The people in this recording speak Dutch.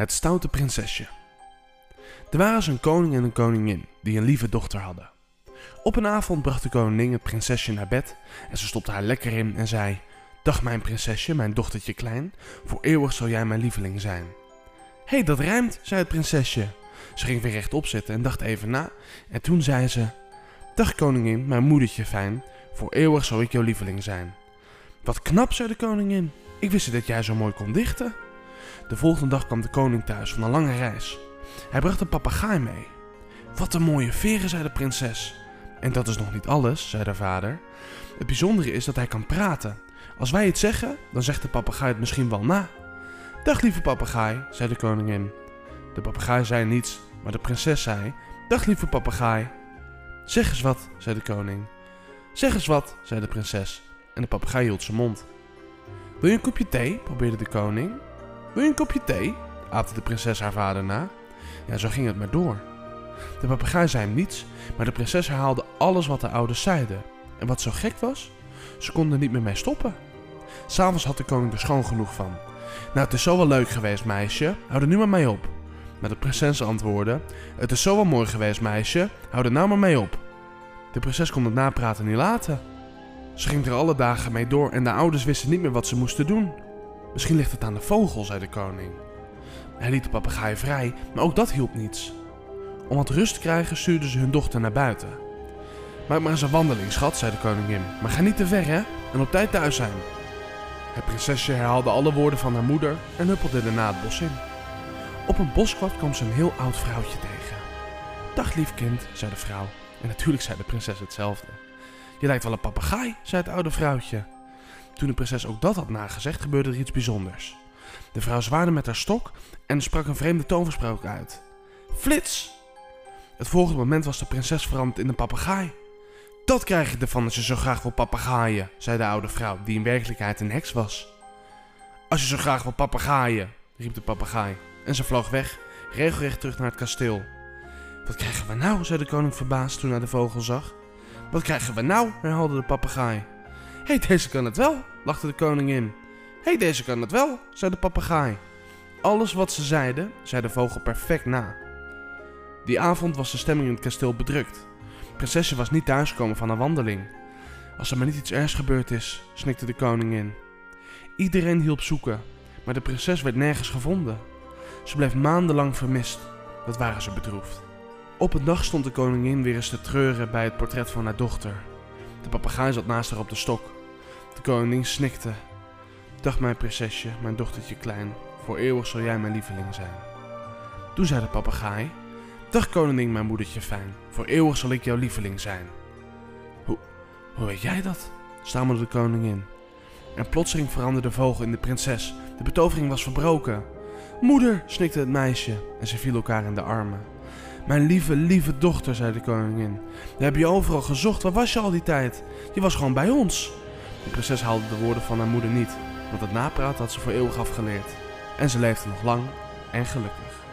Het stoute prinsesje. Er waren een koning en een koningin die een lieve dochter hadden. Op een avond bracht de koningin het prinsesje naar bed en ze stopte haar lekker in en zei: Dag mijn prinsesje, mijn dochtertje klein, voor eeuwig zal jij mijn lieveling zijn. Hé, hey, dat rijmt, zei het prinsesje. Ze ging weer rechtop zitten en dacht even na en toen zei ze: Dag koningin, mijn moedertje fijn, voor eeuwig zal ik jouw lieveling zijn. Wat knap, zei de koningin. Ik wist dat jij zo mooi kon dichten. De volgende dag kwam de koning thuis van een lange reis. Hij bracht een papegaai mee. Wat een mooie veren, zei de prinses. En dat is nog niet alles, zei de vader. Het bijzondere is dat hij kan praten. Als wij het zeggen, dan zegt de papegaai het misschien wel na. Dag lieve papegaai, zei de koningin. De papegaai zei niets, maar de prinses zei: Dag lieve papegaai. Zeg eens wat, zei de koning. Zeg eens wat, zei de prinses. En de papegaai hield zijn mond. Wil je een kopje thee? probeerde de koning. Wil je een kopje thee? aapte de prinses haar vader na. Ja, zo ging het maar door. De papegaai zei hem niets, maar de prinses herhaalde alles wat de ouders zeiden. En wat zo gek was, ze konden niet meer mee stoppen. S'avonds had de koning er schoon genoeg van. Nou, het is zo wel leuk geweest, meisje. Hou er nu maar mee op. Maar de prinses antwoordde: Het is zo wel mooi geweest, meisje. Hou er nou maar mee op. De prinses kon het napraten niet laten. Ze ging er alle dagen mee door en de ouders wisten niet meer wat ze moesten doen. Misschien ligt het aan de vogel, zei de koning. Hij liet de papegaai vrij, maar ook dat hielp niets. Om wat rust te krijgen stuurden ze hun dochter naar buiten. Maak maar eens een wandeling, schat, zei de koningin. Maar ga niet te ver, hè? En op tijd thuis zijn. Het prinsesje herhaalde alle woorden van haar moeder en huppelde daarna het bos in. Op een boskwad kwam ze een heel oud vrouwtje tegen. Dag lief kind, zei de vrouw. En natuurlijk zei de prinses hetzelfde. Je lijkt wel een papegaai, zei het oude vrouwtje. Toen de prinses ook dat had nagezegd, gebeurde er iets bijzonders. De vrouw zwaarde met haar stok en sprak een vreemde toversprook uit. Flits! Het volgende moment was de prinses veranderd in een papegaai. Dat krijg ik ervan als je zo graag wil papegaaien, zei de oude vrouw, die in werkelijkheid een heks was. Als je zo graag wil papegaaien, riep de papegaai. En ze vloog weg, regelrecht terug naar het kasteel. Wat krijgen we nou, zei de koning verbaasd toen hij de vogel zag. Wat krijgen we nou, herhaalde de papegaai. Hey, deze kan het wel, lachte de koningin. Hey, deze kan het wel, zei de papegaai. Alles wat ze zeiden, zei de vogel perfect na. Die avond was de stemming in het kasteel bedrukt. Prinsesje was niet thuisgekomen van een wandeling. Als er maar niet iets ergs gebeurd is, snikte de koningin. Iedereen hielp zoeken, maar de prinses werd nergens gevonden. Ze bleef maandenlang vermist. Dat waren ze bedroefd. Op een dag stond de koningin weer eens te treuren bij het portret van haar dochter. De papegaai zat naast haar op de stok. De koningin snikte. Dag mijn prinsesje, mijn dochtertje klein, voor eeuwig zal jij mijn lieveling zijn. Toen zei de papegaai, Dag koningin, mijn moedertje fijn, voor eeuwig zal ik jouw lieveling zijn. Hoe, hoe weet jij dat? stamelde de koningin. En plotseling veranderde de vogel in de prinses. De betovering was verbroken. Moeder, snikte het meisje en ze viel elkaar in de armen. Mijn lieve, lieve dochter, zei de koningin. We hebben je overal gezocht, waar was je al die tijd? Je was gewoon bij ons. De prinses haalde de woorden van haar moeder niet, want het napraten had ze voor eeuwig afgeleerd. En ze leefde nog lang en gelukkig.